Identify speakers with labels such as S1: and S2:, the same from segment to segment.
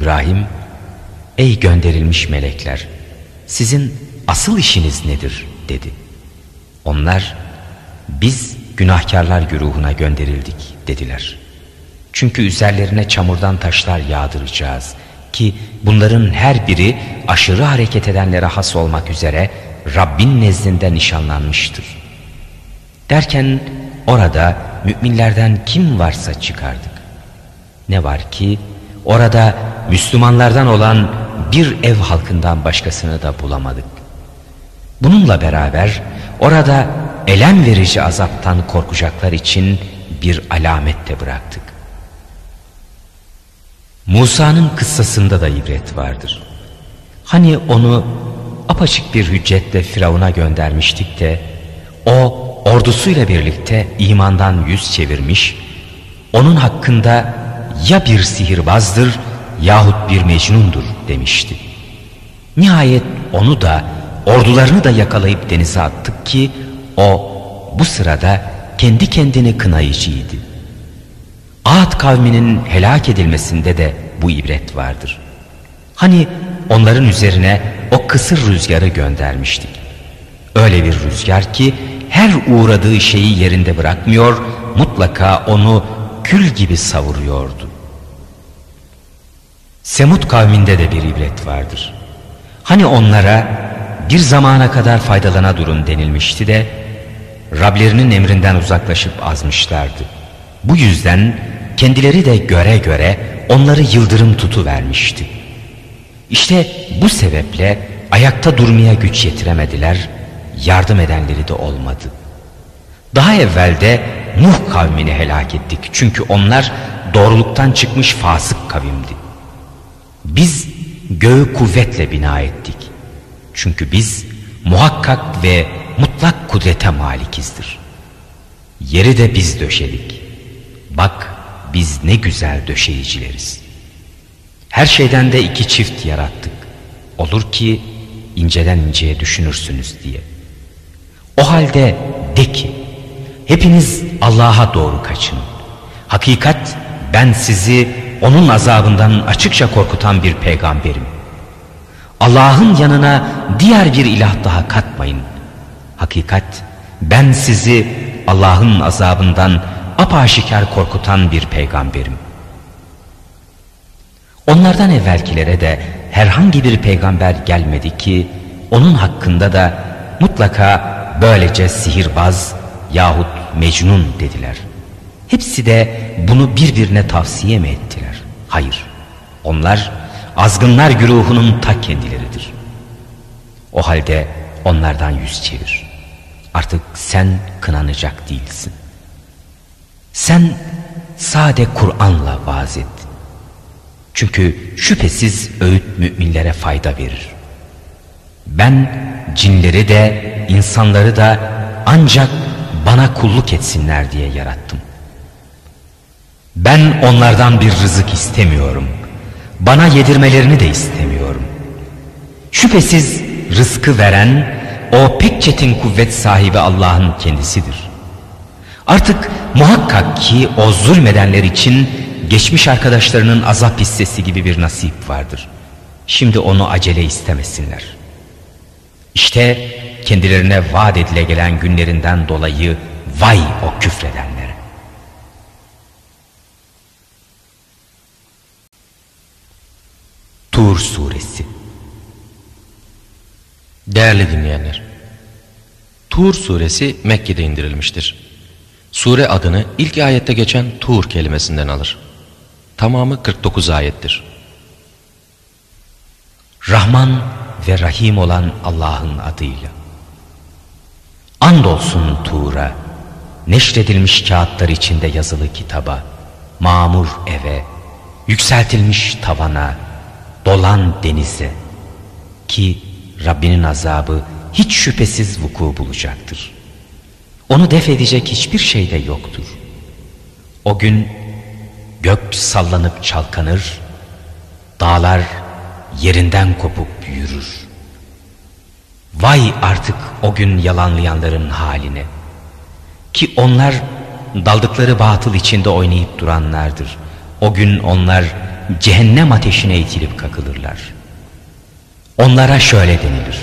S1: İbrahim, ey gönderilmiş melekler, sizin asıl işiniz nedir dedi. Onlar, biz günahkarlar güruhuna gönderildik dediler. Çünkü üzerlerine çamurdan taşlar yağdıracağız ki bunların her biri aşırı hareket edenlere has olmak üzere Rabbin nezdinde nişanlanmıştır. Derken orada müminlerden kim varsa çıkardık. Ne var ki orada Müslümanlardan olan bir ev halkından başkasını da bulamadık. Bununla beraber orada elem verici azaptan korkacaklar için bir alamet de bıraktık. Musa'nın kıssasında da ibret vardır. Hani onu apaçık bir hüccetle Firavun'a göndermiştik de o ordusuyla birlikte imandan yüz çevirmiş, onun hakkında ya bir sihirbazdır yahut bir mecnundur demişti. Nihayet onu da ordularını da yakalayıp denize attık ki o bu sırada kendi kendini kınayıcıydı. Ad kavminin helak edilmesinde de bu ibret vardır. Hani onların üzerine o kısır rüzgarı göndermiştik. Öyle bir rüzgar ki her uğradığı şeyi yerinde bırakmıyor, mutlaka onu kül gibi savuruyordu. Semut kavminde de bir ibret vardır. Hani onlara bir zamana kadar faydalana durun denilmişti de Rablerinin emrinden uzaklaşıp azmışlardı. Bu yüzden kendileri de göre göre onları yıldırım tutu vermişti. İşte bu sebeple ayakta durmaya güç yetiremediler, yardım edenleri de olmadı. Daha evvelde Nuh kavmini helak ettik çünkü onlar doğruluktan çıkmış fasık kavimdi. Biz göğü kuvvetle bina ettik. Çünkü biz muhakkak ve mutlak kudrete malikizdir. Yeri de biz döşedik. Bak biz ne güzel döşeyicileriz. Her şeyden de iki çift yarattık. Olur ki inceden inceye düşünürsünüz diye. O halde de ki hepiniz Allah'a doğru kaçın. Hakikat ben sizi onun azabından açıkça korkutan bir peygamberim. Allah'ın yanına diğer bir ilah daha katmayın. Hakikat ben sizi Allah'ın azabından apaşikar korkutan bir peygamberim. Onlardan evvelkilere de herhangi bir peygamber gelmedi ki onun hakkında da mutlaka böylece sihirbaz yahut mecnun dediler. Hepsi de bunu birbirine tavsiye mi ettiler? Hayır. Onlar azgınlar güruhunun ta kendileridir. O halde onlardan yüz çevir. Artık sen kınanacak değilsin. Sen sade Kur'an'la vaaz et. Çünkü şüphesiz öğüt müminlere fayda verir. Ben cinleri de insanları da ancak bana kulluk etsinler diye yarattım. Ben onlardan bir rızık istemiyorum. Bana yedirmelerini de istemiyorum. Şüphesiz rızkı veren o pek çetin kuvvet sahibi Allah'ın kendisidir. Artık muhakkak ki o zulmedenler için geçmiş arkadaşlarının azap hissesi gibi bir nasip vardır. Şimdi onu acele istemesinler. İşte kendilerine vaat edile gelen günlerinden dolayı vay o küfredenlere. Tur Suresi
S2: Değerli dinleyenler, Tur suresi Mekke'de indirilmiştir. Sure adını ilk ayette geçen Tur kelimesinden alır. Tamamı 49 ayettir.
S1: Rahman ve Rahim olan Allah'ın adıyla. Andolsun Tur'a, neşredilmiş kağıtlar içinde yazılı kitaba, mamur eve, yükseltilmiş tavana, dolan denize ki Rabbinin azabı hiç şüphesiz vuku bulacaktır. Onu def edecek hiçbir şey de yoktur. O gün gök sallanıp çalkanır, dağlar yerinden kopup yürür. Vay artık o gün yalanlayanların haline. Ki onlar daldıkları batıl içinde oynayıp duranlardır. O gün onlar cehennem ateşine itilip kakılırlar. Onlara şöyle denilir.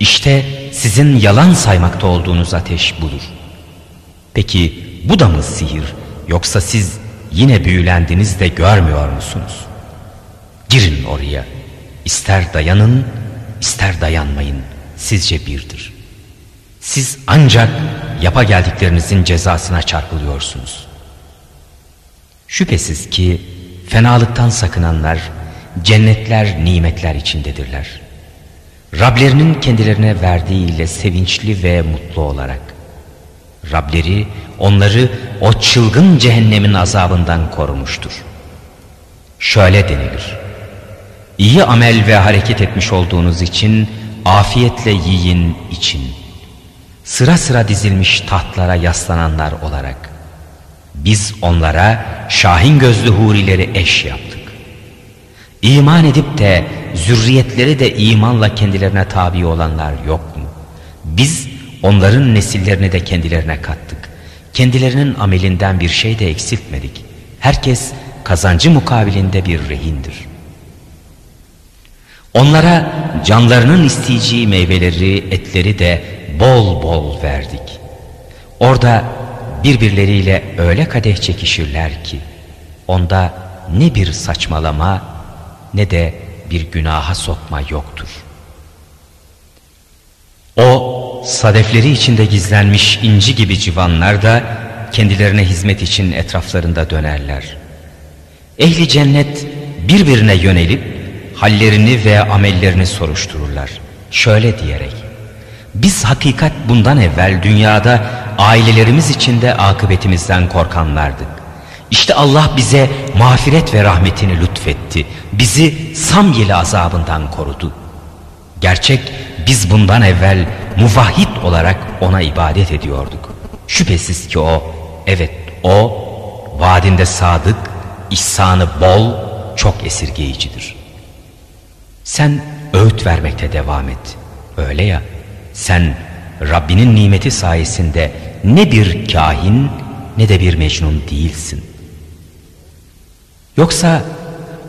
S1: İşte sizin yalan saymakta olduğunuz ateş budur. Peki bu da mı sihir yoksa siz yine büyülendiniz de görmüyor musunuz? Girin oraya. İster dayanın ister dayanmayın sizce birdir. Siz ancak yapa geldiklerinizin cezasına çarpılıyorsunuz. Şüphesiz ki fenalıktan sakınanlar cennetler nimetler içindedirler. Rablerinin kendilerine verdiğiyle sevinçli ve mutlu olarak. Rableri onları o çılgın cehennemin azabından korumuştur. Şöyle denilir. İyi amel ve hareket etmiş olduğunuz için afiyetle yiyin için. Sıra sıra dizilmiş tahtlara yaslananlar olarak. Biz onlara şahin gözlü hurileri eş yaptık. İman edip de zürriyetleri de imanla kendilerine tabi olanlar yok mu? Biz onların nesillerini de kendilerine kattık. Kendilerinin amelinden bir şey de eksiltmedik. Herkes kazancı mukabilinde bir rehindir. Onlara canlarının isteyeceği meyveleri, etleri de bol bol verdik. Orada birbirleriyle öyle kadeh çekişirler ki onda ne bir saçmalama ne de bir günaha sokma yoktur. O sadefleri içinde gizlenmiş inci gibi civanlar da kendilerine hizmet için etraflarında dönerler. Ehli cennet birbirine yönelip hallerini ve amellerini soruştururlar. Şöyle diyerek, biz hakikat bundan evvel dünyada ailelerimiz içinde akıbetimizden korkanlardık. İşte Allah bize mağfiret ve rahmetini lütfetti. Bizi Samyeli azabından korudu. Gerçek biz bundan evvel muvahhid olarak ona ibadet ediyorduk. Şüphesiz ki o, evet o, vaadinde sadık, ihsanı bol, çok esirgeyicidir. Sen öğüt vermekte devam et. Öyle ya, sen Rabbinin nimeti sayesinde ne bir kahin ne de bir mecnun değilsin. Yoksa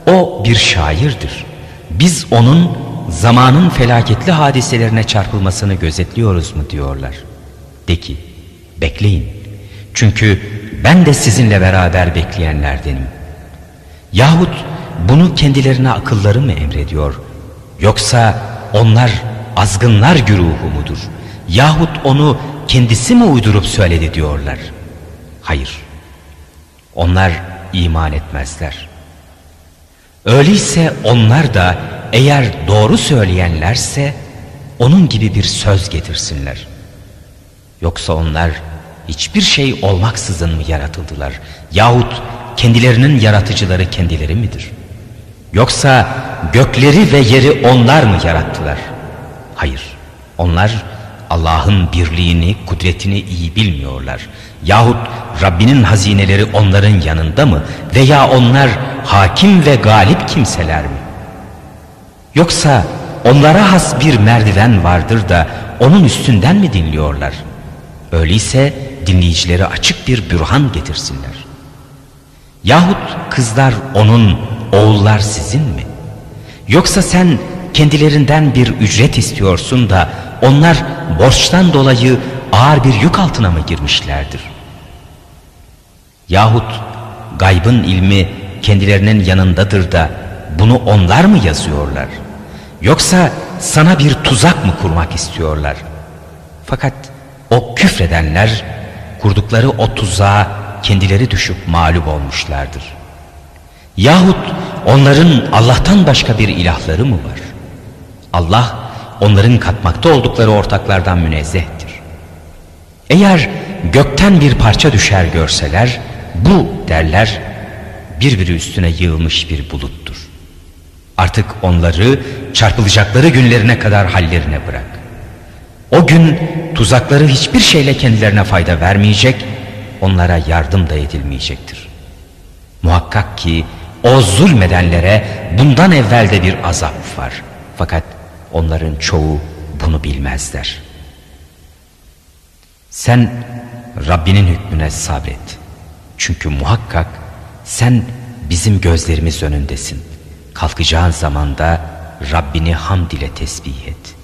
S1: o bir şairdir. Biz onun zamanın felaketli hadiselerine çarpılmasını gözetliyoruz mu diyorlar. De ki bekleyin. Çünkü ben de sizinle beraber bekleyenlerdenim. Yahut bunu kendilerine akılları mı emrediyor? Yoksa onlar azgınlar güruhu mudur? Yahut onu kendisi mi uydurup söyledi diyorlar? Hayır. Onlar iman etmezler. Öyleyse onlar da eğer doğru söyleyenlerse onun gibi bir söz getirsinler. Yoksa onlar hiçbir şey olmaksızın mı yaratıldılar? Yahut kendilerinin yaratıcıları kendileri midir? Yoksa gökleri ve yeri onlar mı yarattılar? Hayır, onlar Allah'ın birliğini, kudretini iyi bilmiyorlar. Yahut Rabbinin hazineleri onların yanında mı? Veya onlar hakim ve galip kimseler mi? Yoksa onlara has bir merdiven vardır da onun üstünden mi dinliyorlar? Öyleyse dinleyicileri açık bir bürhan getirsinler. Yahut kızlar onun, oğullar sizin mi? Yoksa sen kendilerinden bir ücret istiyorsun da onlar borçtan dolayı ağır bir yük altına mı girmişlerdir? Yahut gaybın ilmi kendilerinin yanındadır da bunu onlar mı yazıyorlar? Yoksa sana bir tuzak mı kurmak istiyorlar? Fakat o küfredenler kurdukları o tuzağa kendileri düşüp mağlup olmuşlardır. Yahut onların Allah'tan başka bir ilahları mı var? Allah onların katmakta oldukları ortaklardan münezzehtir. Eğer gökten bir parça düşer görseler bu derler birbiri üstüne yığılmış bir buluttur. Artık onları çarpılacakları günlerine kadar hallerine bırak. O gün tuzakları hiçbir şeyle kendilerine fayda vermeyecek, onlara yardım da edilmeyecektir. Muhakkak ki o zulmedenlere bundan evvelde bir azap var. Fakat onların çoğu bunu bilmezler. Sen Rabbinin hükmüne sabret. Çünkü muhakkak sen bizim gözlerimiz önündesin. Kalkacağın zamanda Rabbini hamd ile tesbih et.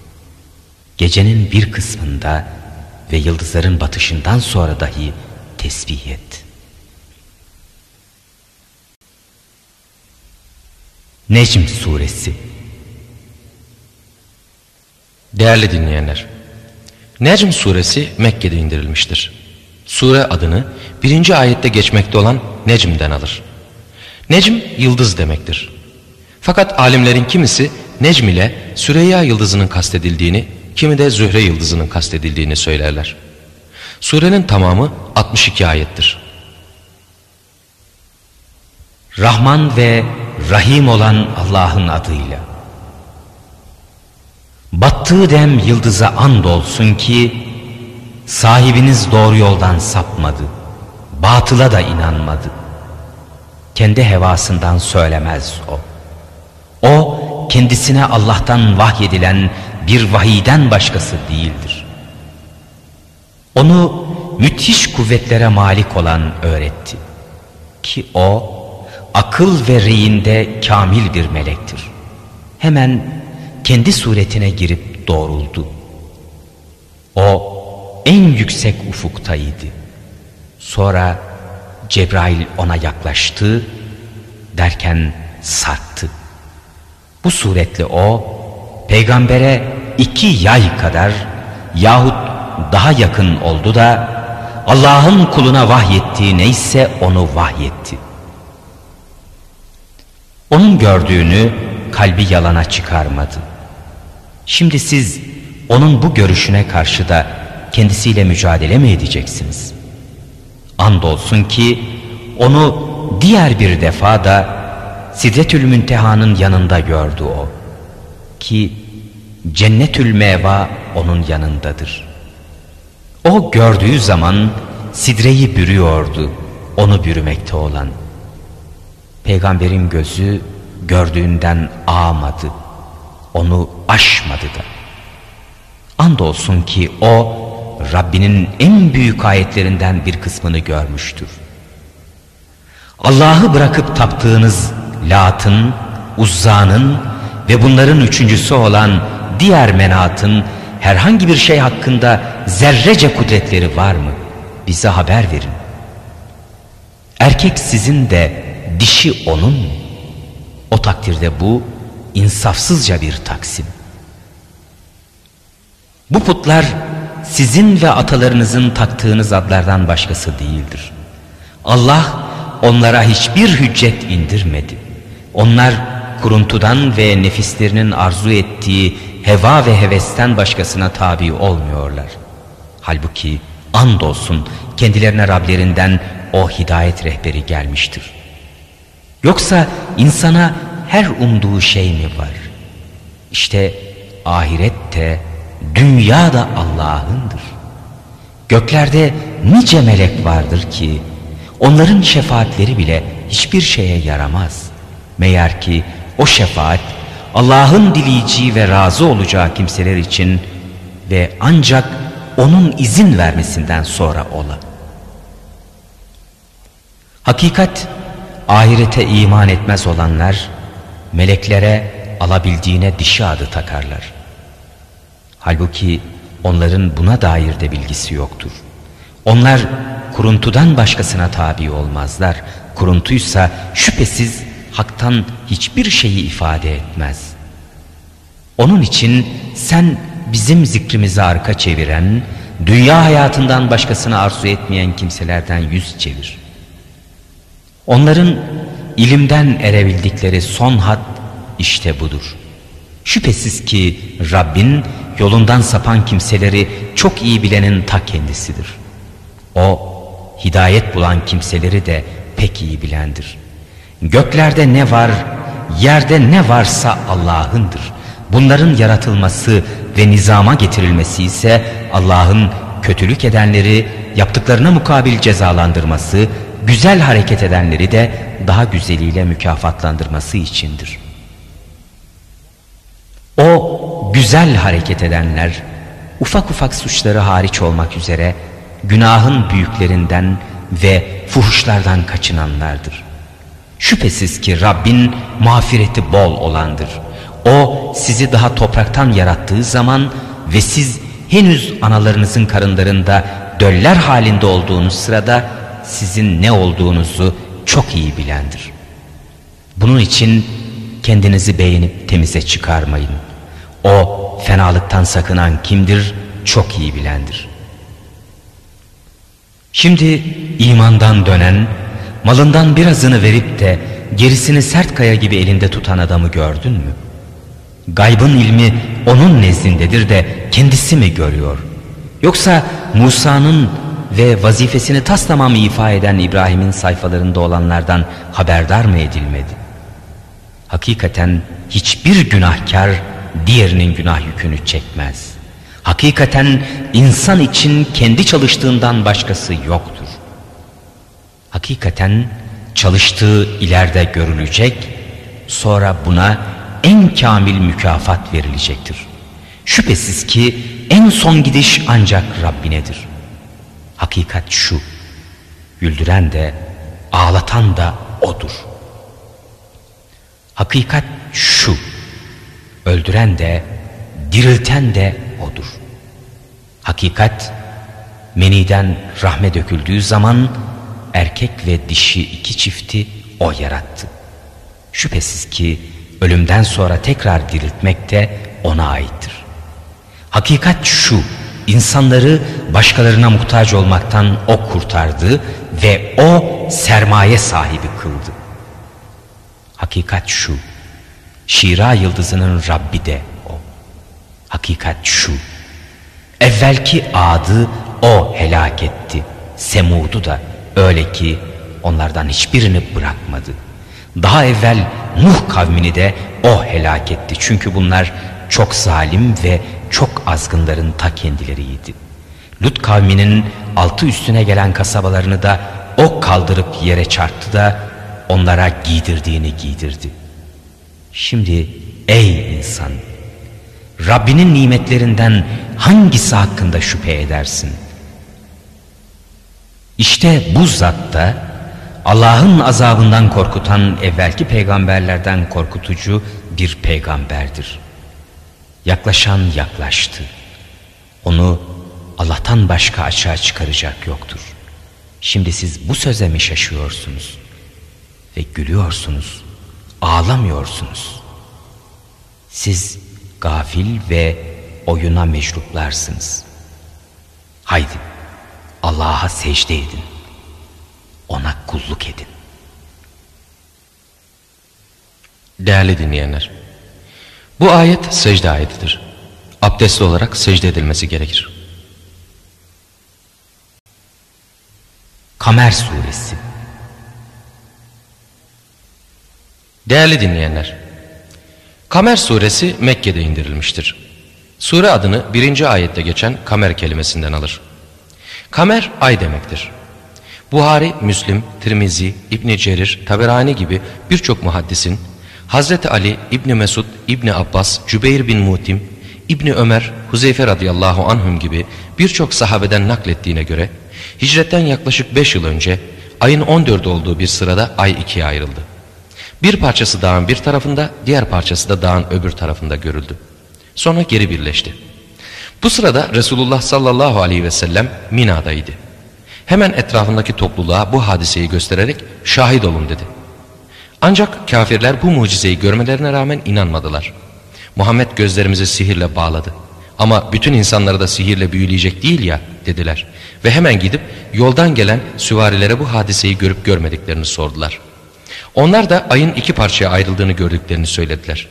S1: Gecenin bir kısmında ve yıldızların batışından sonra dahi tesbih et. Necm Suresi
S2: Değerli dinleyenler, Necm suresi Mekke'de indirilmiştir. Sure adını birinci ayette geçmekte olan Necm'den alır. Necm yıldız demektir. Fakat alimlerin kimisi Necm ile Süreyya yıldızının kastedildiğini, kimi de Zühre yıldızının kastedildiğini söylerler. Surenin tamamı 62 ayettir.
S1: Rahman ve Rahim olan Allah'ın adıyla. Battığı dem yıldıza and olsun ki sahibiniz doğru yoldan sapmadı. Batıla da inanmadı. Kendi hevasından söylemez o. O kendisine Allah'tan vahyedilen bir vahiyden başkası değildir. Onu müthiş kuvvetlere malik olan öğretti. Ki o akıl ve reyinde kamil bir melektir. Hemen kendi suretine girip doğruldu. O en yüksek ufuktaydı. Sonra Cebrail ona yaklaştı derken sarktı. Bu suretle o peygambere iki yay kadar yahut daha yakın oldu da Allah'ın kuluna vahyettiği neyse onu vahyetti. Onun gördüğünü kalbi yalana çıkarmadı. Şimdi siz onun bu görüşüne karşı da kendisiyle mücadele mi edeceksiniz? Andolsun ki onu diğer bir defa da Sidretül Münteha'nın yanında gördü o. Ki Cennetül Meva onun yanındadır. O gördüğü zaman sidreyi bürüyordu, onu bürümekte olan. Peygamberin gözü gördüğünden ağmadı, onu aşmadı da. Andolsun ki o Rabbinin en büyük ayetlerinden bir kısmını görmüştür. Allah'ı bırakıp taptığınız Lat'ın, Uzza'nın ve bunların üçüncüsü olan diğer menatın herhangi bir şey hakkında zerrece kudretleri var mı? Bize haber verin. Erkek sizin de dişi onun mu? O takdirde bu insafsızca bir taksim. Bu putlar sizin ve atalarınızın taktığınız adlardan başkası değildir. Allah onlara hiçbir hüccet indirmedi. Onlar kuruntudan ve nefislerinin arzu ettiği heva ve hevesten başkasına tabi olmuyorlar. Halbuki andolsun kendilerine Rablerinden o hidayet rehberi gelmiştir. Yoksa insana her umduğu şey mi var? İşte ahirette, dünya da Allah'ındır. Göklerde nice melek vardır ki onların şefaatleri bile hiçbir şeye yaramaz. Meğer ki o şefaat Allah'ın dileyeceği ve razı olacağı kimseler için ve ancak onun izin vermesinden sonra ola. Hakikat ahirete iman etmez olanlar meleklere alabildiğine dişi adı takarlar. Halbuki onların buna dair de bilgisi yoktur. Onlar kuruntudan başkasına tabi olmazlar. Kuruntuysa şüphesiz haktan hiçbir şeyi ifade etmez. Onun için sen bizim zikrimizi arka çeviren, dünya hayatından başkasını arzu etmeyen kimselerden yüz çevir. Onların ilimden erebildikleri son had işte budur. Şüphesiz ki Rabbin yolundan sapan kimseleri çok iyi bilenin ta kendisidir. O hidayet bulan kimseleri de pek iyi bilendir. Göklerde ne var, yerde ne varsa Allah'ındır. Bunların yaratılması ve nizama getirilmesi ise Allah'ın kötülük edenleri yaptıklarına mukabil cezalandırması, güzel hareket edenleri de daha güzeliyle mükafatlandırması içindir. O güzel hareket edenler, ufak ufak suçları hariç olmak üzere günahın büyüklerinden ve fuhuşlardan kaçınanlardır. Şüphesiz ki Rabbin mağfireti bol olandır. O sizi daha topraktan yarattığı zaman ve siz henüz analarınızın karınlarında döller halinde olduğunuz sırada sizin ne olduğunuzu çok iyi bilendir. Bunun için kendinizi beğenip temize çıkarmayın. O fenalıktan sakınan kimdir çok iyi bilendir. Şimdi imandan dönen, malından birazını verip de gerisini sert kaya gibi elinde tutan adamı gördün mü? Gaybın ilmi onun nezdindedir de kendisi mi görüyor? Yoksa Musa'nın ve vazifesini tas tamam ifa eden İbrahim'in sayfalarında olanlardan haberdar mı edilmedi? Hakikaten hiçbir günahkar diğerinin günah yükünü çekmez. Hakikaten insan için kendi çalıştığından başkası yoktur. Hakikaten çalıştığı ileride görülecek, sonra buna en kamil mükafat verilecektir. Şüphesiz ki en son gidiş ancak Rabbinedir. Hakikat şu, güldüren de ağlatan da O'dur. Hakikat şu, öldüren de dirilten de O'dur. Hakikat meniden rahme döküldüğü zaman erkek ve dişi iki çifti O yarattı. Şüphesiz ki ölümden sonra tekrar diriltmek de O'na aittir. Hakikat şu, insanları başkalarına muhtaç olmaktan O kurtardı ve O sermaye sahibi kıldı. Hakikat şu, Şira yıldızının Rabbi de O. Hakikat şu, evvelki adı O helak etti, Semud'u da öyle ki onlardan hiçbirini bırakmadı. Daha evvel Nuh kavmini de O helak etti çünkü bunlar çok zalim ve çok azgınların ta kendileriydi. Lut kavminin altı üstüne gelen kasabalarını da o kaldırıp yere çarptı da onlara giydirdiğini giydirdi. Şimdi ey insan Rabbinin nimetlerinden hangisi hakkında şüphe edersin? İşte bu zatta Allah'ın azabından korkutan evvelki peygamberlerden korkutucu bir peygamberdir. Yaklaşan yaklaştı. Onu Allah'tan başka açığa çıkaracak yoktur. Şimdi siz bu söze mi şaşıyorsunuz? Ve gülüyorsunuz, ağlamıyorsunuz. Siz gafil ve oyuna mecruplarsınız. Haydi Allah'a secde edin. Ona kulluk edin.
S2: Değerli dinleyenler, bu ayet secde ayetidir. Abdestli olarak secde edilmesi gerekir.
S1: Kamer Suresi
S2: Değerli dinleyenler, Kamer suresi Mekke'de indirilmiştir. Sure adını birinci ayette geçen kamer kelimesinden alır. Kamer ay demektir. Buhari, Müslim, Tirmizi, İbni Cerir, Taberani gibi birçok muhaddisin Hazreti Ali, İbni Mesud, İbni Abbas, Cübeyr bin Mutim, İbni Ömer, Huzeyfe radıyallahu anhum gibi birçok sahabeden naklettiğine göre hicretten yaklaşık 5 yıl önce ayın 14 olduğu bir sırada ay ikiye ayrıldı. Bir parçası dağın bir tarafında, diğer parçası da dağın öbür tarafında görüldü. Sonra geri birleşti. Bu sırada Resulullah sallallahu aleyhi ve sellem Mina'daydı. Hemen etrafındaki topluluğa bu hadiseyi göstererek şahit olun dedi. Ancak kafirler bu mucizeyi görmelerine rağmen inanmadılar. Muhammed gözlerimizi sihirle bağladı. Ama bütün insanları da sihirle büyüleyecek değil ya dediler. Ve hemen gidip yoldan gelen süvarilere bu hadiseyi görüp görmediklerini sordular. Onlar da ayın iki parçaya ayrıldığını gördüklerini söylediler.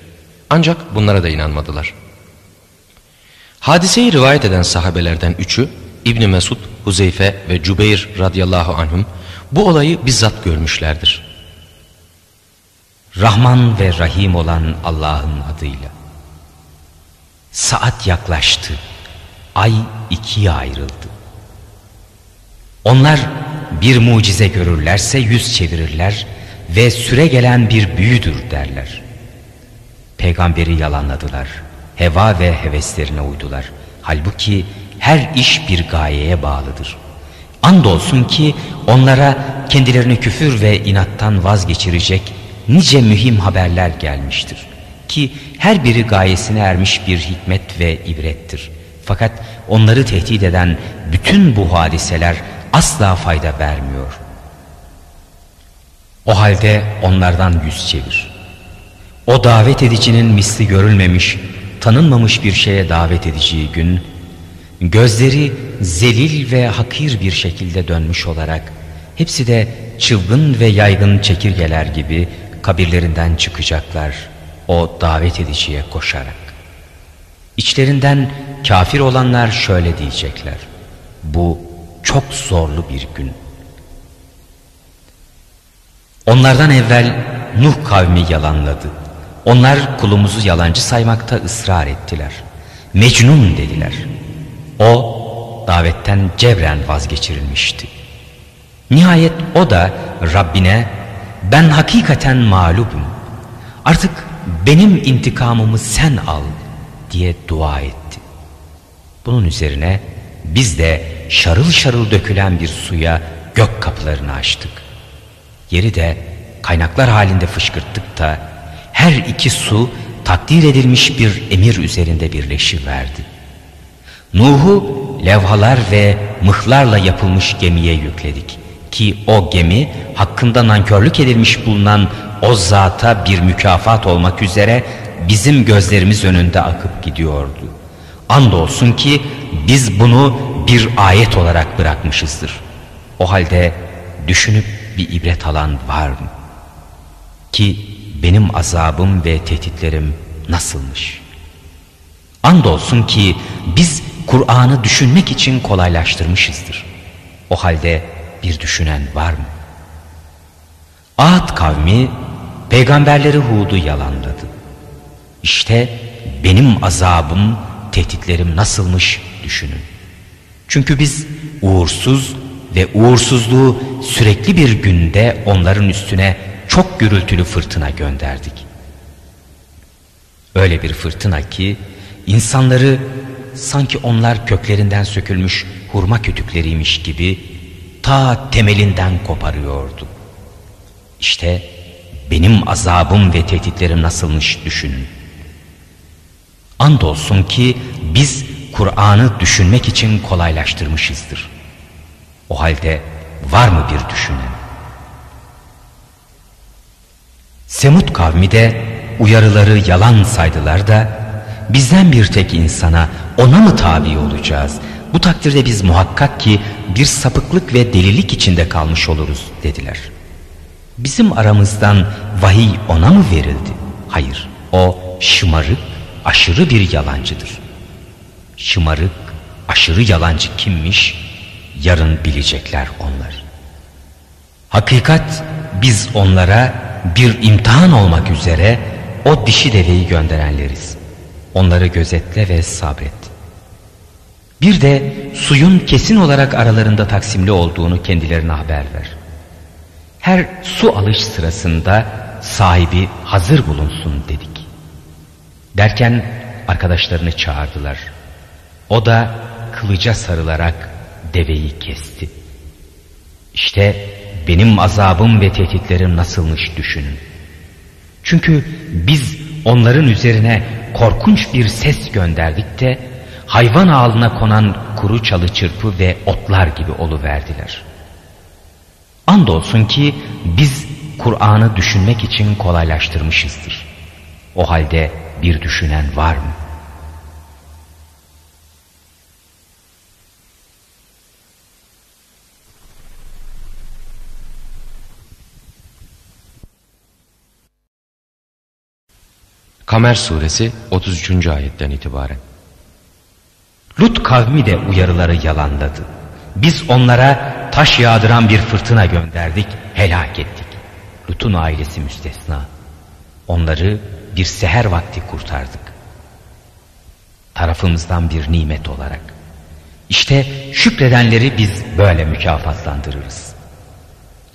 S2: Ancak bunlara da inanmadılar. Hadiseyi rivayet eden sahabelerden üçü İbni Mesud, Huzeyfe ve Cübeyr radıyallahu anhum bu olayı bizzat görmüşlerdir.
S1: Rahman ve Rahim olan Allah'ın adıyla. Saat yaklaştı. Ay ikiye ayrıldı. Onlar bir mucize görürlerse yüz çevirirler ve süre gelen bir büyüdür derler. Peygamberi yalanladılar. Heva ve heveslerine uydular. Halbuki her iş bir gayeye bağlıdır. Andolsun ki onlara kendilerini küfür ve inattan vazgeçirecek nice mühim haberler gelmiştir. Ki her biri gayesine ermiş bir hikmet ve ibrettir. Fakat onları tehdit eden bütün bu hadiseler asla fayda vermiyor. O halde onlardan yüz çevir. O davet edicinin misli görülmemiş, tanınmamış bir şeye davet edeceği gün, gözleri zelil ve hakir bir şekilde dönmüş olarak, hepsi de çılgın ve yaygın çekirgeler gibi kabirlerinden çıkacaklar o davet ediciye koşarak. İçlerinden kafir olanlar şöyle diyecekler. Bu çok zorlu bir gün. Onlardan evvel Nuh kavmi yalanladı. Onlar kulumuzu yalancı saymakta ısrar ettiler. Mecnun dediler. O davetten cebren vazgeçirilmişti. Nihayet o da Rabbine ben hakikaten mağlubum. Artık benim intikamımı sen al diye dua etti. Bunun üzerine biz de şarıl şarıl dökülen bir suya gök kapılarını açtık. Yeri de kaynaklar halinde fışkırttık da her iki su takdir edilmiş bir emir üzerinde birleşiverdi. Nuh'u levhalar ve mıhlarla yapılmış gemiye yükledik ki o gemi hakkında nankörlük edilmiş bulunan o zata bir mükafat olmak üzere bizim gözlerimiz önünde akıp gidiyordu. Andolsun ki biz bunu bir ayet olarak bırakmışızdır. O halde düşünüp bir ibret alan var mı? Ki benim azabım ve tehditlerim nasılmış? Andolsun ki biz Kur'an'ı düşünmek için kolaylaştırmışızdır. O halde bir düşünen var mı? Ad kavmi peygamberleri Hud'u yalanladı. İşte benim azabım, tehditlerim nasılmış düşünün. Çünkü biz uğursuz ve uğursuzluğu sürekli bir günde onların üstüne çok gürültülü fırtına gönderdik. Öyle bir fırtına ki insanları sanki onlar köklerinden sökülmüş hurma kütükleriymiş gibi ta temelinden koparıyordu. İşte benim azabım ve tehditlerim nasılmış düşünün. Andolsun ki biz Kur'an'ı düşünmek için kolaylaştırmışızdır. O halde var mı bir düşünen? Semut kavmi de uyarıları yalan saydılar da bizden bir tek insana ona mı tabi olacağız? Bu takdirde biz muhakkak ki bir sapıklık ve delilik içinde kalmış oluruz dediler. Bizim aramızdan vahiy ona mı verildi? Hayır, o şımarık, aşırı bir yalancıdır. Şımarık, aşırı yalancı kimmiş? Yarın bilecekler onlar. Hakikat biz onlara bir imtihan olmak üzere o dişi deveyi gönderenleriz. Onları gözetle ve sabret. Bir de suyun kesin olarak aralarında taksimli olduğunu kendilerine haber ver. Her su alış sırasında sahibi hazır bulunsun dedik. Derken arkadaşlarını çağırdılar. O da kılıca sarılarak deveyi kesti. İşte benim azabım ve tehditlerim nasılmış düşünün. Çünkü biz onların üzerine korkunç bir ses gönderdik de hayvan ağlına konan kuru çalı çırpı ve otlar gibi oluverdiler. Andolsun ki biz Kur'an'ı düşünmek için kolaylaştırmışızdır. O halde bir düşünen var mı?
S2: Kamer suresi 33. ayetten itibaren.
S1: Lut kavmi de uyarıları yalanladı. Biz onlara taş yağdıran bir fırtına gönderdik, helak ettik. Lut'un ailesi müstesna. Onları bir seher vakti kurtardık. Tarafımızdan bir nimet olarak. İşte şükredenleri biz böyle mükafatlandırırız.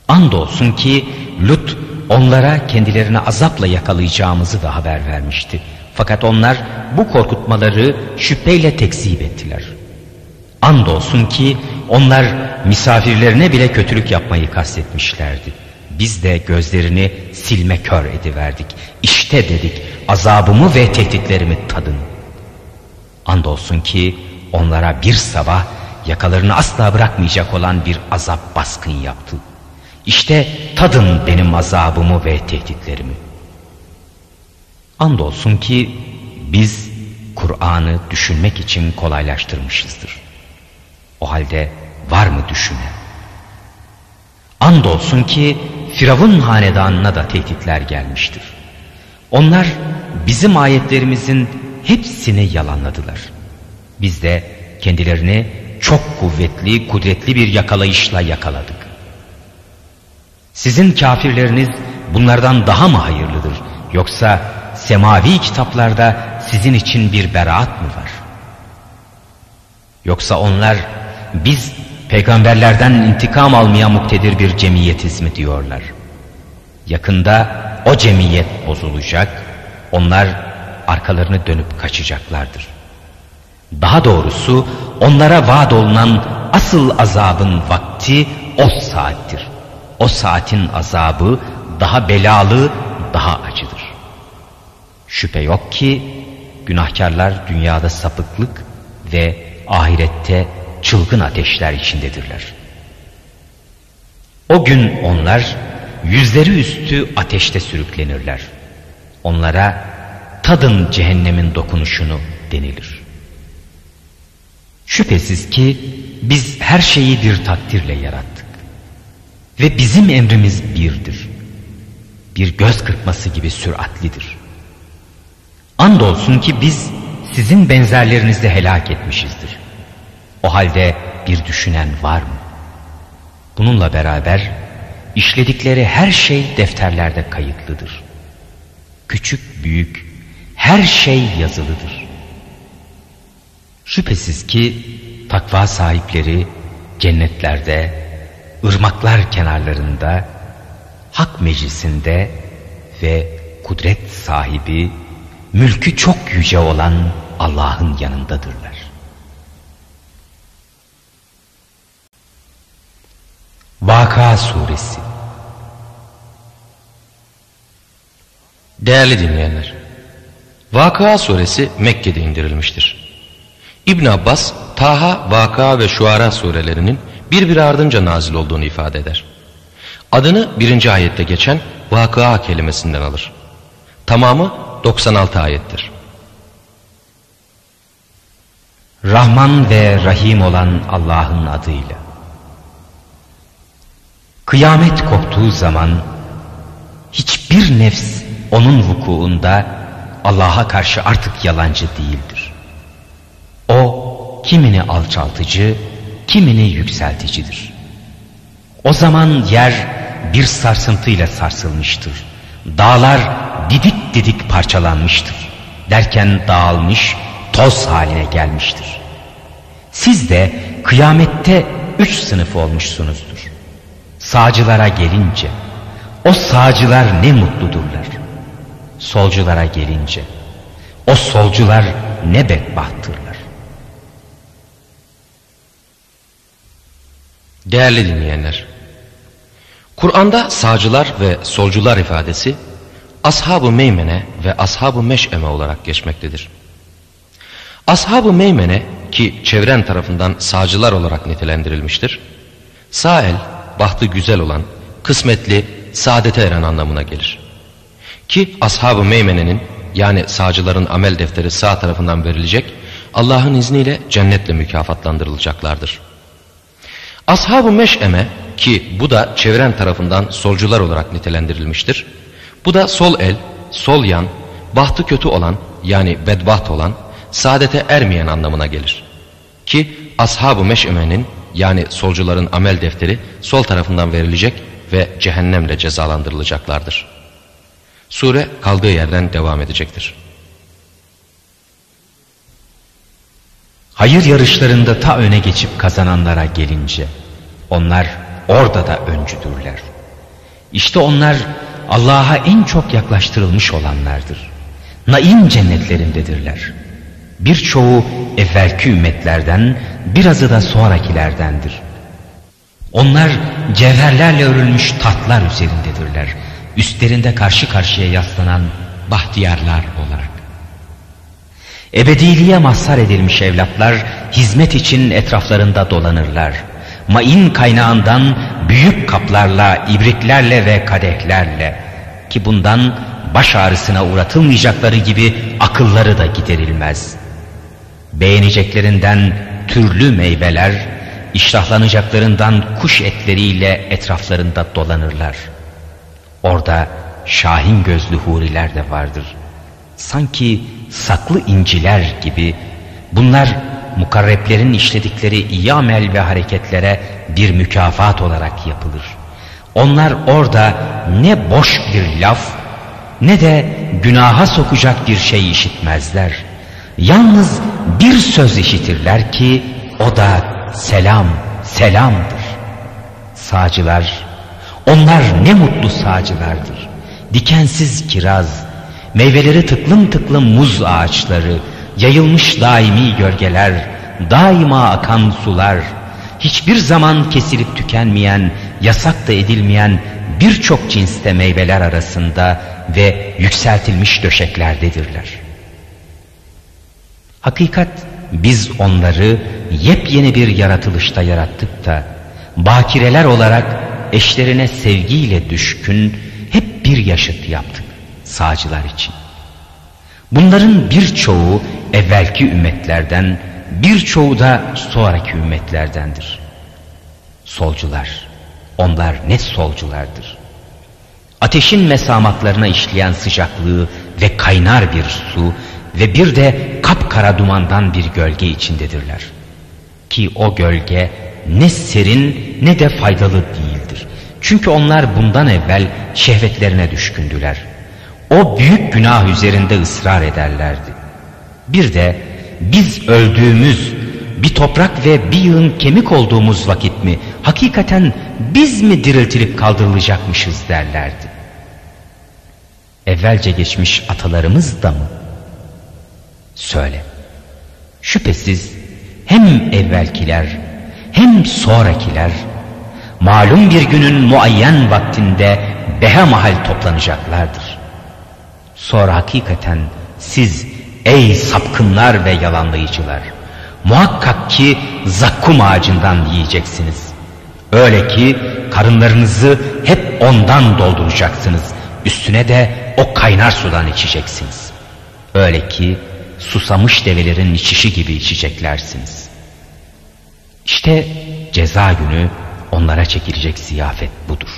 S1: Andolsun ki Lut onlara kendilerini azapla yakalayacağımızı da haber vermişti. Fakat onlar bu korkutmaları şüpheyle tekzip ettiler. Andolsun ki Onlar misafirlerine bile kötülük yapmayı kastetmişlerdi. Biz de gözlerini silme kör ediverdik. İşte dedik azabımı ve tehditlerimi tadın. Andolsun ki onlara bir sabah yakalarını asla bırakmayacak olan bir azap baskın yaptı. İşte tadın benim azabımı ve tehditlerimi. Andolsun ki biz Kur'an'ı düşünmek için kolaylaştırmışızdır. O halde var mı düşünen? Andolsun ki Firavun hanedanına da tehditler gelmiştir. Onlar bizim ayetlerimizin hepsini yalanladılar. Biz de kendilerini çok kuvvetli, kudretli bir yakalayışla yakaladık. Sizin kafirleriniz bunlardan daha mı hayırlıdır? Yoksa semavi kitaplarda sizin için bir beraat mı var? Yoksa onlar biz peygamberlerden intikam almaya muktedir bir cemiyetiz mi diyorlar. Yakında o cemiyet bozulacak, onlar arkalarını dönüp kaçacaklardır. Daha doğrusu onlara vaat olunan asıl azabın vakti o saattir. O saatin azabı daha belalı, daha acıdır. Şüphe yok ki günahkarlar dünyada sapıklık ve ahirette çılgın ateşler içindedirler. O gün onlar yüzleri üstü ateşte sürüklenirler. Onlara tadın cehennemin dokunuşunu denilir. Şüphesiz ki biz her şeyi bir takdirle yarattık. Ve bizim emrimiz birdir. Bir göz kırpması gibi süratlidir. Andolsun ki biz sizin benzerlerinizi helak etmişizdir. O halde bir düşünen var mı? Bununla beraber işledikleri her şey defterlerde kayıtlıdır. Küçük büyük her şey yazılıdır. Şüphesiz ki takva sahipleri cennetlerde, ırmaklar kenarlarında, hak meclisinde ve kudret sahibi, mülkü çok yüce olan Allah'ın yanındadırlar. Vaka Suresi
S2: Değerli dinleyenler, Vaka suresi Mekke'de indirilmiştir. İbn Abbas, Taha, Vaka ve Şuara surelerinin birbiri ardınca nazil olduğunu ifade eder. Adını birinci ayette geçen Vaka kelimesinden alır. Tamamı 96 ayettir.
S1: Rahman ve Rahim olan Allah'ın adıyla. Kıyamet koptuğu zaman hiçbir nefs onun vukuunda Allah'a karşı artık yalancı değildir. O kimini alçaltıcı, kimini yükselticidir. O zaman yer bir sarsıntıyla sarsılmıştır. Dağlar didik didik parçalanmıştır. Derken dağılmış, toz haline gelmiştir. Siz de kıyamette üç sınıf olmuşsunuzdur. Sağcılara gelince, o sağcılar ne mutludurlar. Solculara gelince, o solcular ne bedbahttırlar.
S2: Değerli dinleyenler, Kur'an'da sağcılar ve solcular ifadesi Ashab-ı Meymene ve Ashab-ı Meş'eme olarak geçmektedir. Ashab-ı Meymene ki çevren tarafından sağcılar olarak nitelendirilmiştir. Sağ el, bahtı güzel olan, kısmetli, saadete eren anlamına gelir. Ki Ashab-ı Meymene'nin yani sağcıların amel defteri sağ tarafından verilecek, Allah'ın izniyle cennetle mükafatlandırılacaklardır. Ashab-ı Meş'eme ki bu da çevren tarafından solcular olarak nitelendirilmiştir. Bu da sol el, sol yan, bahtı kötü olan yani bedbaht olan, saadete ermeyen anlamına gelir. Ki ashab-ı meşemenin yani solcuların amel defteri sol tarafından verilecek ve cehennemle cezalandırılacaklardır. Sure kaldığı yerden devam edecektir.
S1: Hayır yarışlarında ta öne geçip kazananlara gelince onlar orada da öncüdürler. İşte onlar Allah'a en çok yaklaştırılmış olanlardır. Naim cennetlerindedirler. Birçoğu evvelki ümmetlerden, birazı da sonrakilerdendir. Onlar cevherlerle örülmüş tatlar üzerindedirler. Üstlerinde karşı karşıya yaslanan bahtiyarlar olarak. Ebediliğe mazhar edilmiş evlatlar hizmet için etraflarında dolanırlar. Main kaynağından büyük kaplarla, ibriklerle ve kadehlerle ki bundan baş ağrısına uğratılmayacakları gibi akılları da giderilmez. Beğeneceklerinden türlü meyveler, iştahlanacaklarından kuş etleriyle etraflarında dolanırlar. Orada şahin gözlü huriler de vardır. Sanki saklı inciler gibi bunlar mukarreplerin işledikleri iyi amel ve hareketlere bir mükafat olarak yapılır. Onlar orada ne boş bir laf ne de günaha sokacak bir şey işitmezler. Yalnız bir söz işitirler ki o da selam, selamdır. Sağcılar, onlar ne mutlu sağcılardır. Dikensiz kiraz, meyveleri tıklım tıklım muz ağaçları, yayılmış daimi gölgeler, daima akan sular, hiçbir zaman kesilip tükenmeyen, yasak da edilmeyen birçok cinste meyveler arasında ve yükseltilmiş döşeklerdedirler. Hakikat biz onları yepyeni bir yaratılışta yarattık da bakireler olarak eşlerine sevgiyle düşkün hep bir yaşıt yaptık sağcılar için. Bunların birçoğu evvelki ümmetlerden, birçoğu da sonraki ümmetlerdendir. Solcular, onlar ne solculardır. Ateşin mesamaklarına işleyen sıcaklığı ve kaynar bir su ve bir de kapkara dumandan bir gölge içindedirler. Ki o gölge ne serin ne de faydalı değildir. Çünkü onlar bundan evvel şehvetlerine düşkündüler. O büyük günah üzerinde ısrar ederlerdi. Bir de biz öldüğümüz bir toprak ve bir yığın kemik olduğumuz vakit mi hakikaten biz mi diriltilip kaldırılacakmışız derlerdi. Evvelce geçmiş atalarımız da mı? Söyle. Şüphesiz hem evvelkiler hem sonrakiler malum bir günün muayyen vaktinde behe mahal toplanacaklardır. Sonra hakikaten siz ey sapkınlar ve yalanlayıcılar muhakkak ki zakkum ağacından yiyeceksiniz. Öyle ki karınlarınızı hep ondan dolduracaksınız. Üstüne de o kaynar sudan içeceksiniz. Öyle ki susamış develerin içişi gibi içeceklersiniz. İşte ceza günü onlara çekilecek ziyafet budur.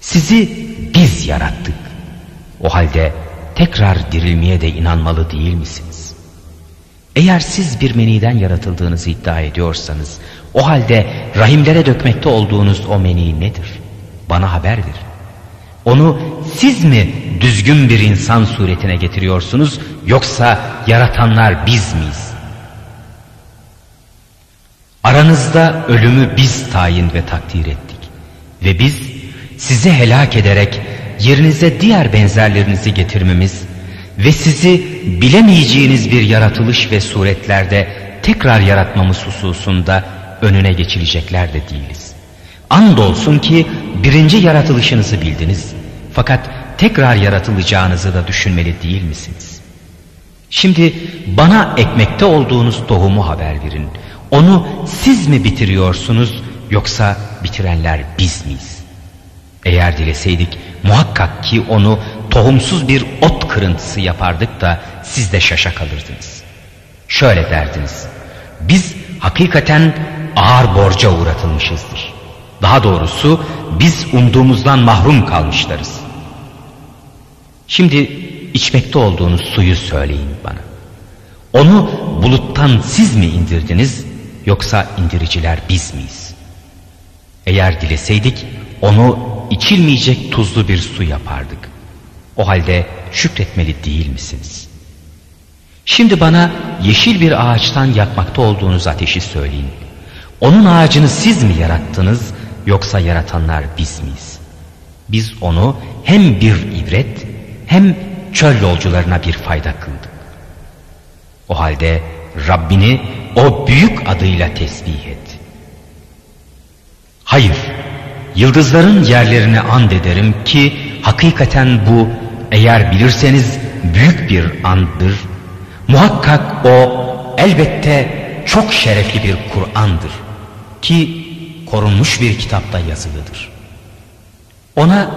S1: Sizi biz yarattık. O halde tekrar dirilmeye de inanmalı değil misiniz? Eğer siz bir meniden yaratıldığınızı iddia ediyorsanız o halde rahimlere dökmekte olduğunuz o meni nedir? Bana haber verin. Onu siz mi düzgün bir insan suretine getiriyorsunuz yoksa yaratanlar biz miyiz? Aranızda ölümü biz tayin ve takdir ettik. Ve biz sizi helak ederek yerinize diğer benzerlerinizi getirmemiz ve sizi bilemeyeceğiniz bir yaratılış ve suretlerde tekrar yaratmamız hususunda önüne geçilecekler de değiliz. Andolsun ki birinci yaratılışınızı bildiniz. Fakat tekrar yaratılacağınızı da düşünmeli değil misiniz? Şimdi bana ekmekte olduğunuz tohumu haber verin. Onu siz mi bitiriyorsunuz yoksa bitirenler biz miyiz? Eğer dileseydik muhakkak ki onu tohumsuz bir ot kırıntısı yapardık da siz de şaşa kalırdınız. Şöyle derdiniz. Biz hakikaten ağır borca uğratılmışızdır. Daha doğrusu biz umduğumuzdan mahrum kalmışlarız. Şimdi içmekte olduğunuz suyu söyleyin bana. Onu buluttan siz mi indirdiniz yoksa indiriciler biz miyiz? Eğer dileseydik onu içilmeyecek tuzlu bir su yapardık. O halde şükretmeli değil misiniz? Şimdi bana yeşil bir ağaçtan yakmakta olduğunuz ateşi söyleyin. Onun ağacını siz mi yarattınız yoksa yaratanlar biz miyiz? Biz onu hem bir ibret hem çöl yolcularına bir fayda kıldık. O halde Rabbini o büyük adıyla tesbih et. Hayır, yıldızların yerlerini and ederim ki hakikaten bu eğer bilirseniz büyük bir andır. Muhakkak o elbette çok şerefli bir Kur'an'dır ki korunmuş bir kitapta yazılıdır. Ona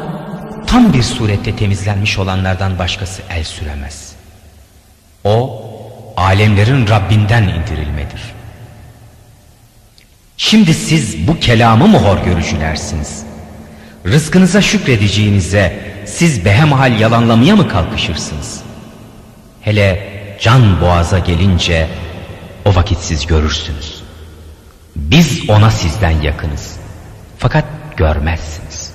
S1: tam bir surette temizlenmiş olanlardan başkası el süremez. O alemlerin Rabbinden indirilmedir. Şimdi siz bu kelamı mı hor görücülersiniz? Rızkınıza şükredeceğinize siz behemhal yalanlamaya mı kalkışırsınız? Hele can boğaza gelince o vakit siz görürsünüz. Biz ona sizden yakınız. Fakat görmezsiniz.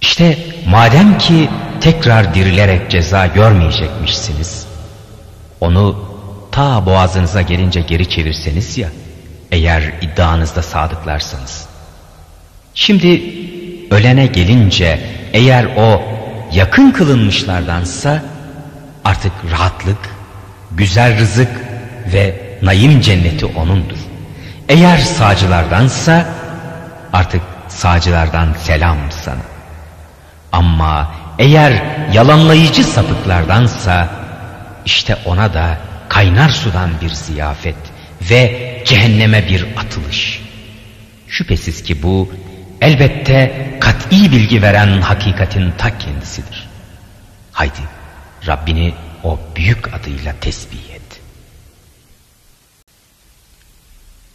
S1: İşte madem ki tekrar dirilerek ceza görmeyecekmişsiniz, onu ta boğazınıza gelince geri çevirseniz ya, eğer iddianızda sadıklarsanız. Şimdi ölene gelince eğer o yakın kılınmışlardansa artık rahatlık, güzel rızık ve nayim cenneti O'nundur. Eğer sağcılardansa artık sağcılardan selam sana. Ama eğer yalanlayıcı sapıklardansa işte ona da kaynar sudan bir ziyafet ve cehenneme bir atılış. Şüphesiz ki bu elbette kat'i bilgi veren hakikatin ta kendisidir. Haydi Rabbini o büyük adıyla tesbih et.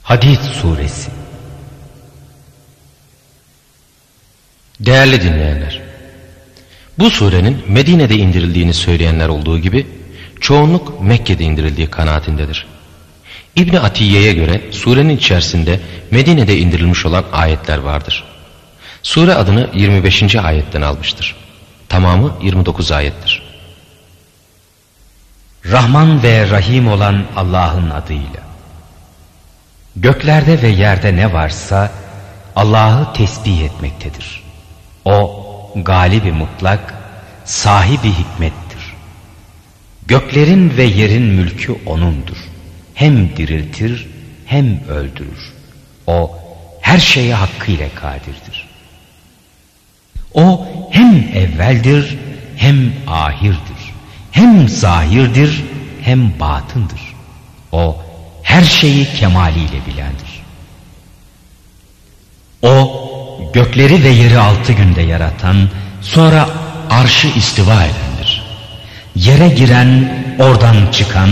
S1: Hadid Suresi
S2: Değerli dinleyenler, bu surenin Medine'de indirildiğini söyleyenler olduğu gibi çoğunluk Mekke'de indirildiği kanaatindedir. İbni Atiye'ye göre surenin içerisinde Medine'de indirilmiş olan ayetler vardır. Sure adını 25. ayetten almıştır. Tamamı 29 ayettir.
S1: Rahman ve Rahim olan Allah'ın adıyla. Göklerde ve yerde ne varsa Allah'ı tesbih etmektedir. O galibi mutlak, sahibi hikmettir. Göklerin ve yerin mülkü O'nundur. Hem diriltir hem öldürür. O her şeye hakkıyla kadirdir. O hem evveldir hem ahirdir. Hem zahirdir hem batındır. O her şeyi kemaliyle bilendir. O gökleri ve yeri altı günde yaratan sonra arşı istiva edendir. Yere giren oradan çıkan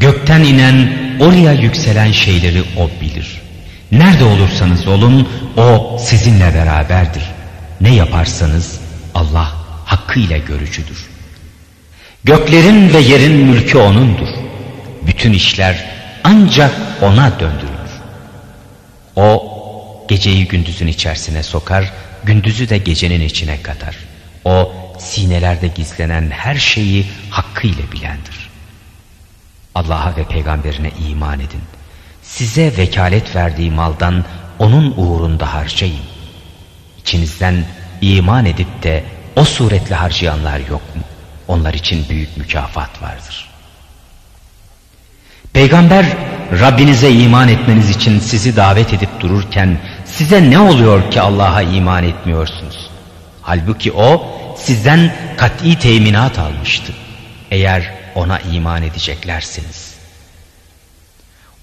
S1: gökten inen oraya yükselen şeyleri o bilir. Nerede olursanız olun o sizinle beraberdir. Ne yaparsanız Allah hakkıyla görücüdür. Göklerin ve yerin mülkü O'nundur. Bütün işler ancak O'na döndürülür. O geceyi gündüzün içerisine sokar, gündüzü de gecenin içine katar. O sinelerde gizlenen her şeyi hakkıyla bilendir. Allah'a ve peygamberine iman edin. Size vekalet verdiği maldan onun uğrunda harcayın. İçinizden iman edip de o suretle harcayanlar yok mu? Onlar için büyük mükafat vardır. Peygamber Rabbinize iman etmeniz için sizi davet edip dururken size ne oluyor ki Allah'a iman etmiyorsunuz? Halbuki o sizden kat'i teminat almıştı. Eğer ona iman edeceklersiniz.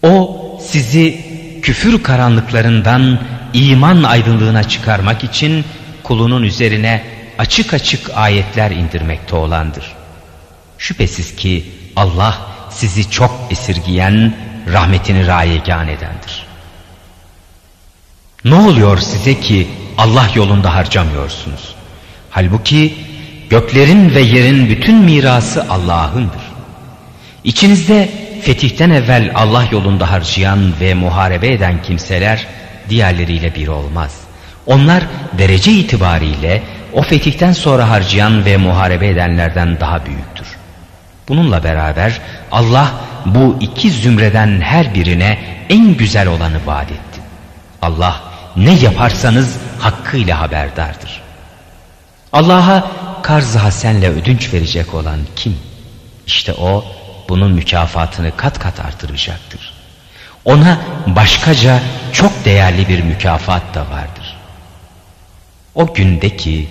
S1: O sizi küfür karanlıklarından iman aydınlığına çıkarmak için kulunun üzerine açık açık ayetler indirmekte olandır. Şüphesiz ki Allah sizi çok esirgiyen, rahmetini rayegan edendir. Ne oluyor size ki Allah yolunda harcamıyorsunuz? Halbuki göklerin ve yerin bütün mirası Allah'ındır. İçinizde fetihten evvel Allah yolunda harcayan ve muharebe eden kimseler diğerleriyle bir olmaz. Onlar derece itibariyle o fetihten sonra harcayan ve muharebe edenlerden daha büyüktür. Bununla beraber Allah bu iki zümreden her birine en güzel olanı vaat etti. Allah ne yaparsanız hakkıyla haberdardır. Allah'a karz hasenle ödünç verecek olan kim? İşte o bunun mükafatını kat kat artıracaktır. Ona başkaca çok değerli bir mükafat da vardır. O gündeki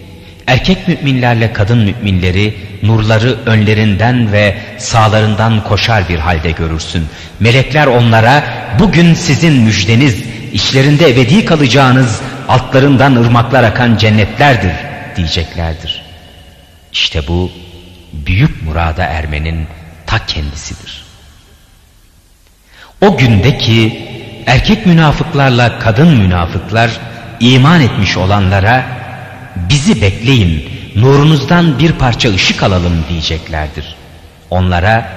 S1: erkek müminlerle kadın müminleri nurları önlerinden ve sağlarından koşar bir halde görürsün. Melekler onlara bugün sizin müjdeniz, işlerinde ebedi kalacağınız altlarından ırmaklar akan cennetlerdir diyeceklerdir. İşte bu büyük murada ermenin ta kendisidir. O gündeki erkek münafıklarla kadın münafıklar iman etmiş olanlara bizi bekleyin nurunuzdan bir parça ışık alalım diyeceklerdir. Onlara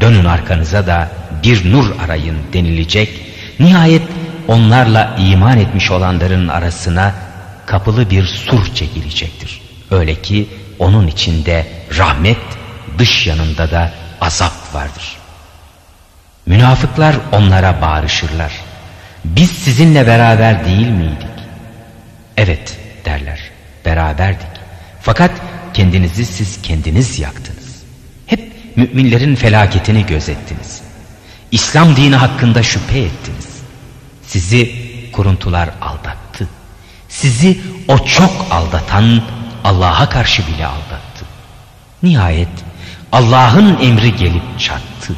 S1: dönün arkanıza da bir nur arayın denilecek. Nihayet onlarla iman etmiş olanların arasına kapılı bir sur çekilecektir. Öyle ki onun içinde rahmet, dış yanında da azap vardır. Münafıklar onlara bağırışırlar. Biz sizinle beraber değil miydik? Evet derler, beraberdik. Fakat kendinizi siz kendiniz yaktınız. Hep müminlerin felaketini gözettiniz. İslam dini hakkında şüphe ettiniz. Sizi kuruntular aldattı. Sizi o çok aldatan Allah'a karşı bile aldattı. Nihayet Allah'ın emri gelip çattı.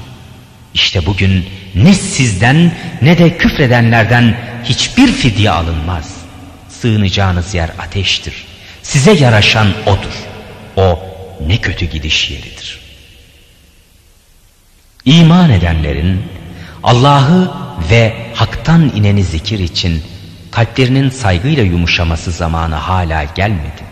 S1: İşte bugün ne sizden ne de küfredenlerden hiçbir fidye alınmaz. Sığınacağınız yer ateştir. Size yaraşan odur. O ne kötü gidiş yeridir. İman edenlerin Allah'ı ve haktan ineni zikir için kalplerinin saygıyla yumuşaması zamanı hala gelmedi.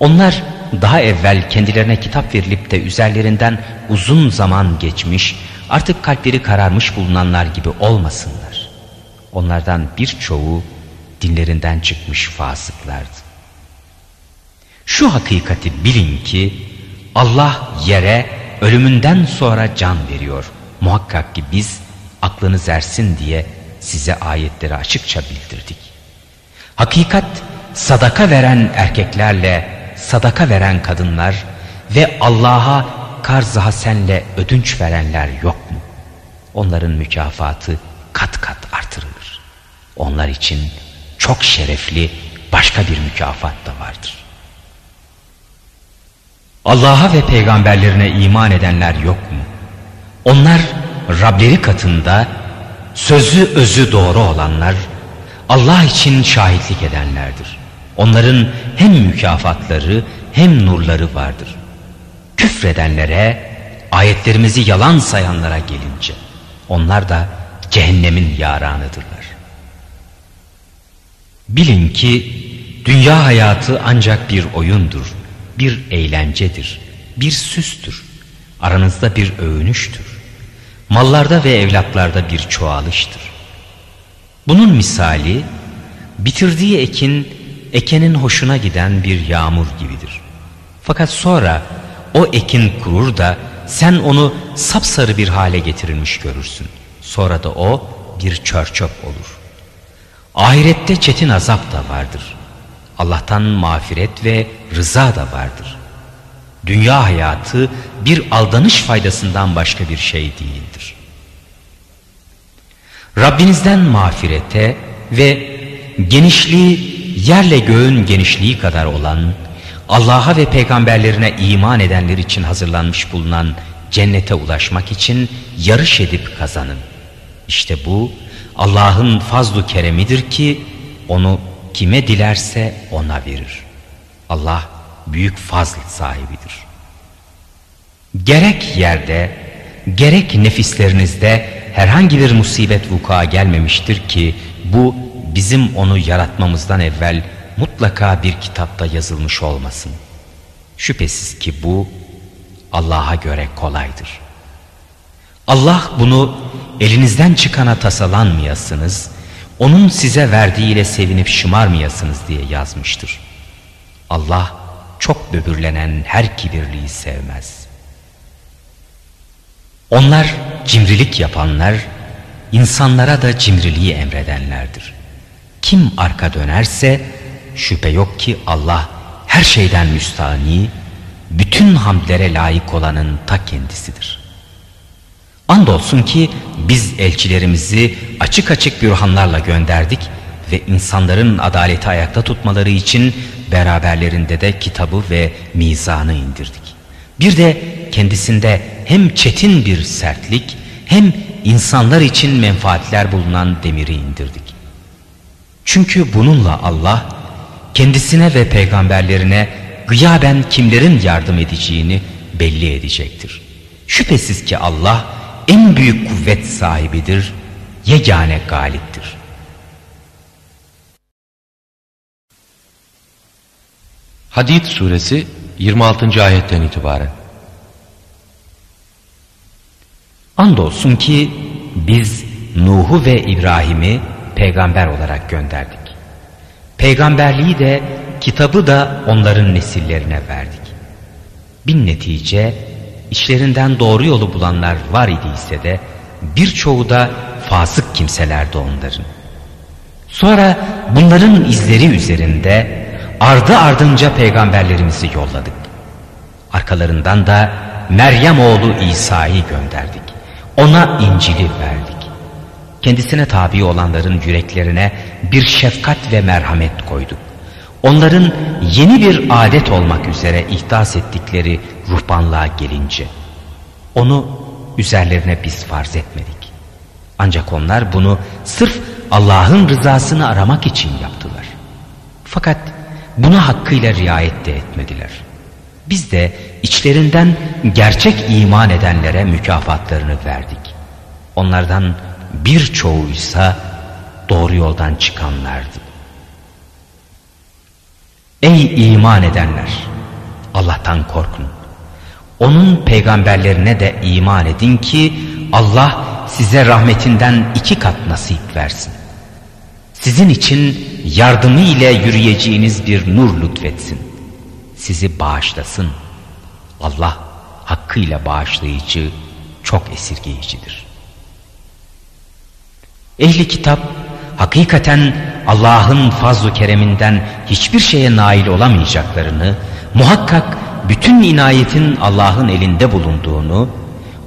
S1: Onlar daha evvel kendilerine kitap verilip de üzerlerinden uzun zaman geçmiş, artık kalpleri kararmış bulunanlar gibi olmasınlar. Onlardan birçoğu dinlerinden çıkmış fasıklardı. Şu hakikati bilin ki Allah yere ölümünden sonra can veriyor. Muhakkak ki biz aklınız ersin diye size ayetleri açıkça bildirdik. Hakikat sadaka veren erkeklerle sadaka veren kadınlar ve Allah'a karz-ı hasenle ödünç verenler yok mu? Onların mükafatı kat kat artırılır. Onlar için çok şerefli başka bir mükafat da vardır. Allah'a ve peygamberlerine iman edenler yok mu? Onlar Rableri katında sözü özü doğru olanlar, Allah için şahitlik edenlerdir. Onların hem mükafatları hem nurları vardır. Küfredenlere, ayetlerimizi yalan sayanlara gelince, onlar da cehennemin yaranıdırlar. Bilin ki dünya hayatı ancak bir oyundur, bir eğlencedir, bir süstür, aranızda bir övünüştür. Mallarda ve evlatlarda bir çoğalıştır. Bunun misali bitirdiği ekin ekenin hoşuna giden bir yağmur gibidir. Fakat sonra o ekin kurur da sen onu sapsarı bir hale getirilmiş görürsün. Sonra da o bir çörçöp olur. Ahirette çetin azap da vardır. Allah'tan mağfiret ve rıza da vardır. Dünya hayatı bir aldanış faydasından başka bir şey değildir. Rabbinizden mağfirete ve genişliği yerle göğün genişliği kadar olan, Allah'a ve peygamberlerine iman edenler için hazırlanmış bulunan cennete ulaşmak için yarış edip kazanın. İşte bu Allah'ın fazlu keremidir ki onu kime dilerse ona verir. Allah büyük fazl sahibidir. Gerek yerde, gerek nefislerinizde herhangi bir musibet vuku'a gelmemiştir ki bu bizim onu yaratmamızdan evvel mutlaka bir kitapta yazılmış olmasın. Şüphesiz ki bu Allah'a göre kolaydır. Allah bunu elinizden çıkana tasalanmayasınız, onun size verdiğiyle sevinip şımarmayasınız diye yazmıştır. Allah çok böbürlenen her kibirliği sevmez. Onlar cimrilik yapanlar, insanlara da cimriliği emredenlerdir. Kim arka dönerse şüphe yok ki Allah her şeyden müstahni, bütün hamdlere layık olanın ta kendisidir. Andolsun ki biz elçilerimizi açık açık bürhanlarla gönderdik ve insanların adaleti ayakta tutmaları için beraberlerinde de kitabı ve mizanı indirdik. Bir de kendisinde hem çetin bir sertlik hem insanlar için menfaatler bulunan demiri indirdik. Çünkü bununla Allah kendisine ve peygamberlerine gıyaben kimlerin yardım edeceğini belli edecektir. Şüphesiz ki Allah en büyük kuvvet sahibidir, yegane galiptir.
S2: Hadid suresi 26. ayetten itibaren.
S1: Andolsun ki biz Nuh'u ve İbrahim'i peygamber olarak gönderdik. Peygamberliği de kitabı da onların nesillerine verdik. Bin netice işlerinden doğru yolu bulanlar var idiyse de birçoğu da fasık kimselerdi onların. Sonra bunların izleri üzerinde ardı ardınca peygamberlerimizi yolladık. Arkalarından da Meryem oğlu İsa'yı gönderdik. Ona İncil'i verdik. Kendisine tabi olanların yüreklerine bir şefkat ve merhamet koyduk. Onların yeni bir adet olmak üzere ihdas ettikleri ruhbanlığa gelince onu üzerlerine biz farz etmedik. Ancak onlar bunu sırf Allah'ın rızasını aramak için yaptılar. Fakat buna hakkıyla riayet de etmediler. Biz de içlerinden gerçek iman edenlere mükafatlarını verdik. Onlardan birçoğuysa doğru yoldan çıkanlardı. Ey iman edenler! Allah'tan korkun. Onun peygamberlerine de iman edin ki Allah size rahmetinden iki kat nasip versin. Sizin için yardımı ile yürüyeceğiniz bir nur lütfetsin. Sizi bağışlasın. Allah hakkıyla bağışlayıcı, çok esirgeyicidir. Ehli kitap hakikaten Allah'ın fazl-ı kereminden hiçbir şeye nail olamayacaklarını, muhakkak bütün inayetin Allah'ın elinde bulunduğunu,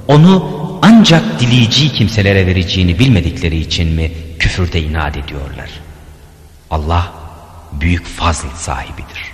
S1: onu ancak dileyeceği kimselere vereceğini bilmedikleri için mi küfürde inat ediyorlar? Allah büyük fazl sahibidir.